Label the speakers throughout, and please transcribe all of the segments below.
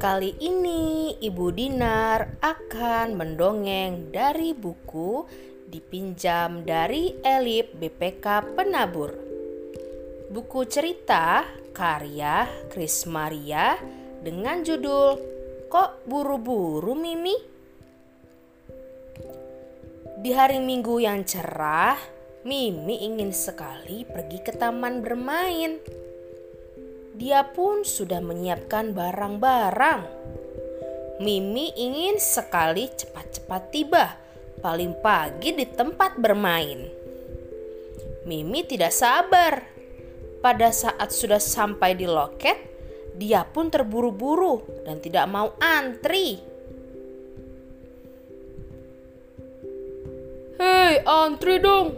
Speaker 1: Kali ini Ibu Dinar akan mendongeng dari buku dipinjam dari Elip BPK Penabur. Buku cerita karya Chris Maria dengan judul Kok Buru-Buru Mimi? Di hari Minggu yang cerah, Mimi ingin sekali pergi ke taman bermain dia pun sudah menyiapkan barang-barang. Mimi ingin sekali cepat-cepat tiba, paling pagi di tempat bermain. Mimi tidak sabar. Pada saat sudah sampai di loket, dia pun terburu-buru dan tidak mau antri.
Speaker 2: Hei, antri dong.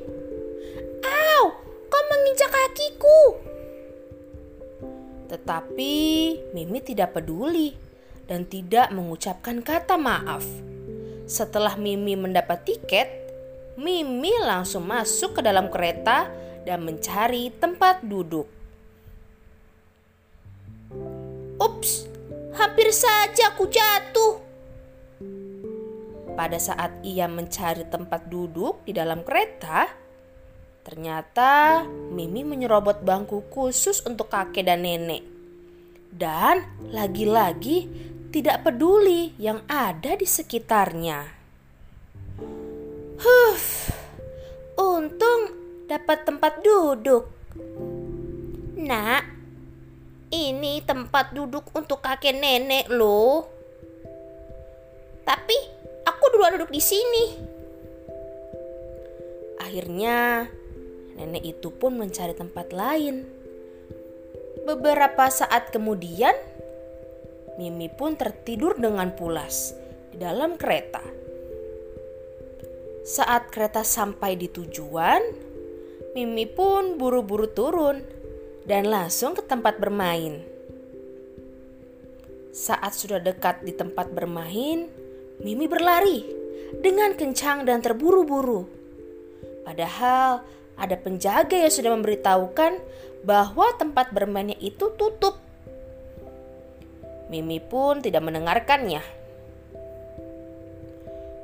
Speaker 1: Au, kau menginjak kakiku. Tetapi Mimi tidak peduli dan tidak mengucapkan kata maaf. Setelah Mimi mendapat tiket, Mimi langsung masuk ke dalam kereta dan mencari tempat duduk. Ups, hampir saja aku jatuh. Pada saat ia mencari tempat duduk di dalam kereta, Ternyata Mimi menyerobot bangku khusus untuk kakek dan nenek. Dan lagi-lagi tidak peduli yang ada di sekitarnya. Huh, untung dapat tempat duduk. Nak, ini tempat duduk untuk kakek nenek loh. Tapi aku duluan duduk di sini. Akhirnya Nenek itu pun mencari tempat lain. Beberapa saat kemudian, Mimi pun tertidur dengan pulas di dalam kereta. Saat kereta sampai di tujuan, Mimi pun buru-buru turun dan langsung ke tempat bermain. Saat sudah dekat di tempat bermain, Mimi berlari dengan kencang dan terburu-buru. Padahal ada penjaga yang sudah memberitahukan bahwa tempat bermainnya itu tutup. Mimi pun tidak mendengarkannya.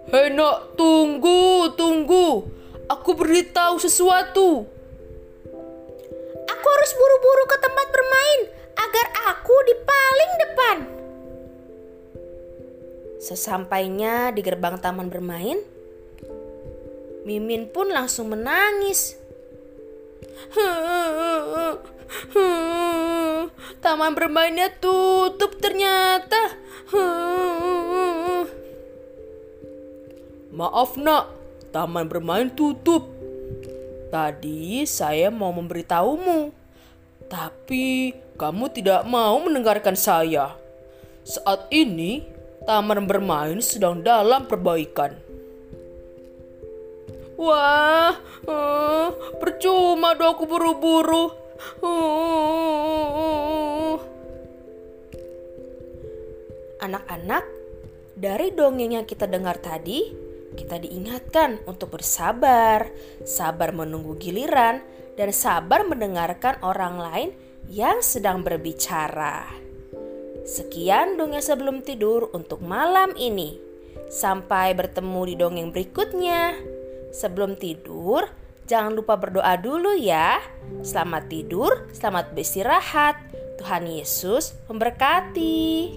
Speaker 2: Hei nak, tunggu, tunggu. Aku beritahu sesuatu.
Speaker 1: Aku harus buru-buru ke tempat bermain agar aku di paling depan. Sesampainya di gerbang taman bermain, Mimin pun langsung menangis. Taman bermainnya tutup ternyata.
Speaker 2: Maaf nak, taman bermain tutup. Tadi saya mau memberitahumu, tapi kamu tidak mau mendengarkan saya. Saat ini, taman bermain sedang dalam perbaikan. Wah, uh, percuma dong aku buru-buru.
Speaker 1: Anak-anak, dari dongeng yang kita dengar tadi, kita diingatkan untuk bersabar, sabar menunggu giliran, dan sabar mendengarkan orang lain yang sedang berbicara. Sekian dongeng sebelum tidur untuk malam ini. Sampai bertemu di dongeng berikutnya. Sebelum tidur, Jangan lupa berdoa dulu ya. Selamat tidur, selamat beristirahat. Tuhan Yesus memberkati.